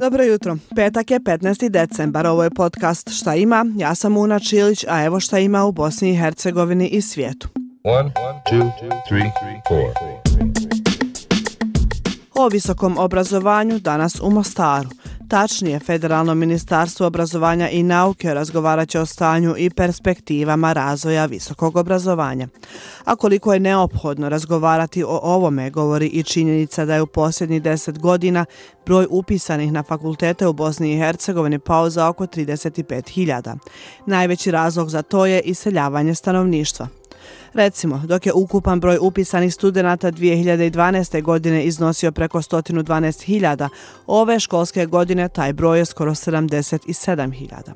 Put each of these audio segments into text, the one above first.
Dobro jutro. Petak je 15. decembar. Ovo je podcast Šta ima? Ja sam Una Čilić, a evo šta ima u Bosni i Hercegovini i svijetu. One, two, three, o visokom obrazovanju danas u Mostaru. Tačnije, Federalno ministarstvo obrazovanja i nauke razgovarat će o stanju i perspektivama razvoja visokog obrazovanja. A koliko je neophodno razgovarati o ovome, govori i činjenica da je u posljednjih deset godina broj upisanih na fakultete u Bosni i Hercegovini pao za oko 35.000. Najveći razlog za to je iseljavanje stanovništva. Recimo, dok je ukupan broj upisanih studenta 2012. godine iznosio preko 112.000, ove školske godine taj broj je skoro 77.000.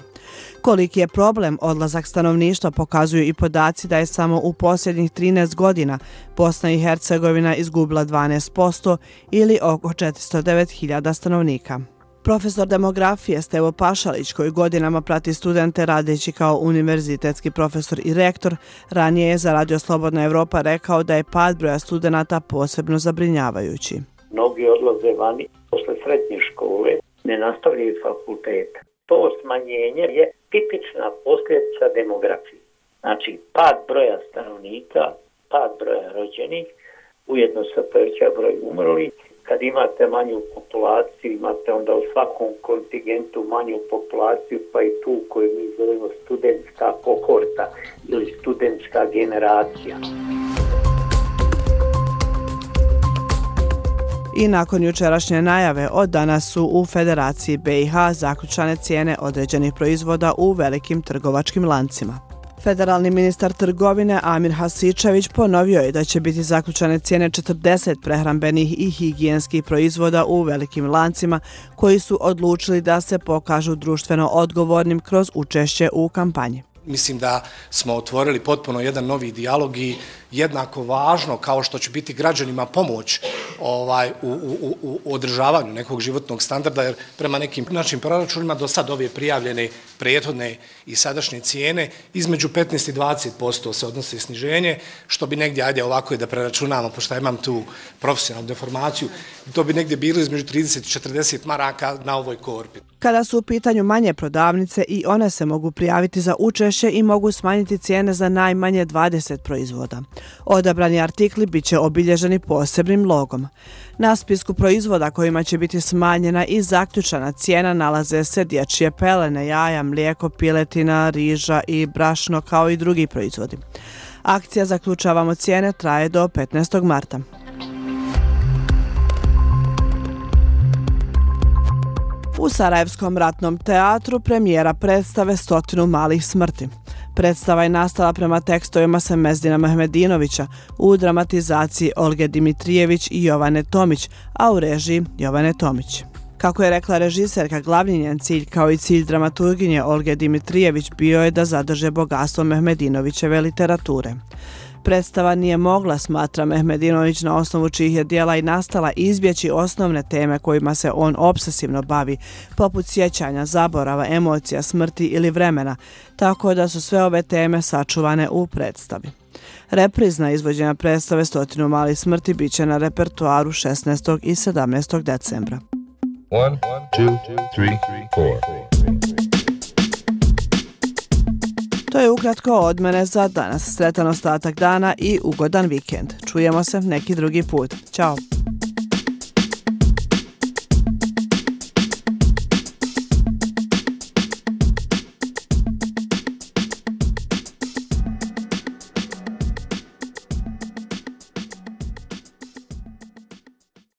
Koliki je problem odlazak stanovništva pokazuju i podaci da je samo u posljednjih 13 godina Bosna i Hercegovina izgubila 12% ili oko 409.000 stanovnika. Profesor demografije Stevo Pašalić, koji godinama prati studente radeći kao univerzitetski profesor i rektor, ranije je za Radio Slobodna Evropa rekao da je pad broja studenta posebno zabrinjavajući. Mnogi odlaze vani posle srednje škole, ne nastavljaju fakulteta. To smanjenje je tipična posljedica demografije. Znači, pad broja stanovnika, pad broja rođenih, ujedno se poveća broj umrli. kad imate manju populaciju, imate onda u svakom kontingentu manju populaciju, pa i tu koju mi zovemo studentska kohorta ili studentska generacija. I nakon jučerašnje najave, od danas su u Federaciji BiH zaključane cijene određenih proizvoda u velikim trgovačkim lancima. Federalni ministar trgovine Amir Hasičević ponovio je da će biti zaključane cijene 40 prehrambenih i higijenskih proizvoda u velikim lancima koji su odlučili da se pokažu društveno odgovornim kroz učešće u kampanji. Mislim da smo otvorili potpuno jedan novi dijalog i jednako važno kao što će biti građanima pomoć ovaj u, u, u, u održavanju nekog životnog standarda, jer prema nekim našim proračunima do sad ove prijavljene prethodne i sadašnje cijene između 15 i 20% se odnose sniženje, što bi negdje, ajde ovako je da preračunamo, pošto imam tu profesionalnu deformaciju, to bi negdje bilo između 30 i 40 maraka na ovoj korpi. Kada su u pitanju manje prodavnice i one se mogu prijaviti za učešće i mogu smanjiti cijene za najmanje 20 proizvoda. Odabrani artikli bit će obilježeni posebnim logom. Na spisku proizvoda kojima će biti smanjena i zaključana cijena nalaze se dječje pelene, jaja, mlijeko, piletina, riža i brašno kao i drugi proizvodi. Akcija Zaključavamo cijene traje do 15. marta. U Sarajevskom ratnom teatru premijera predstave Stotinu malih smrti. Predstava je nastala prema tekstovima Semezdina Mehmedinovića u dramatizaciji Olge Dimitrijević i Jovane Tomić, a u režiji Jovane Tomić. Kako je rekla režiserka, glavni njen cilj kao i cilj dramaturginje Olge Dimitrijević bio je da zadrže bogatstvo Mehmedinovićeve literature. Predstava nije mogla, smatra Mehmedinović, na osnovu čijih je dijela i nastala izbjeći osnovne teme kojima se on obsesivno bavi, poput sjećanja, zaborava, emocija, smrti ili vremena, tako da su sve ove teme sačuvane u predstavi. Reprizna izvođenja predstave Stotinu mali smrti bit će na repertuaru 16. i 17. decembra. One, two, three, To je ukratko od mene za danas. Sretan ostatak dana i ugodan vikend. Čujemo se neki drugi put. Ćao!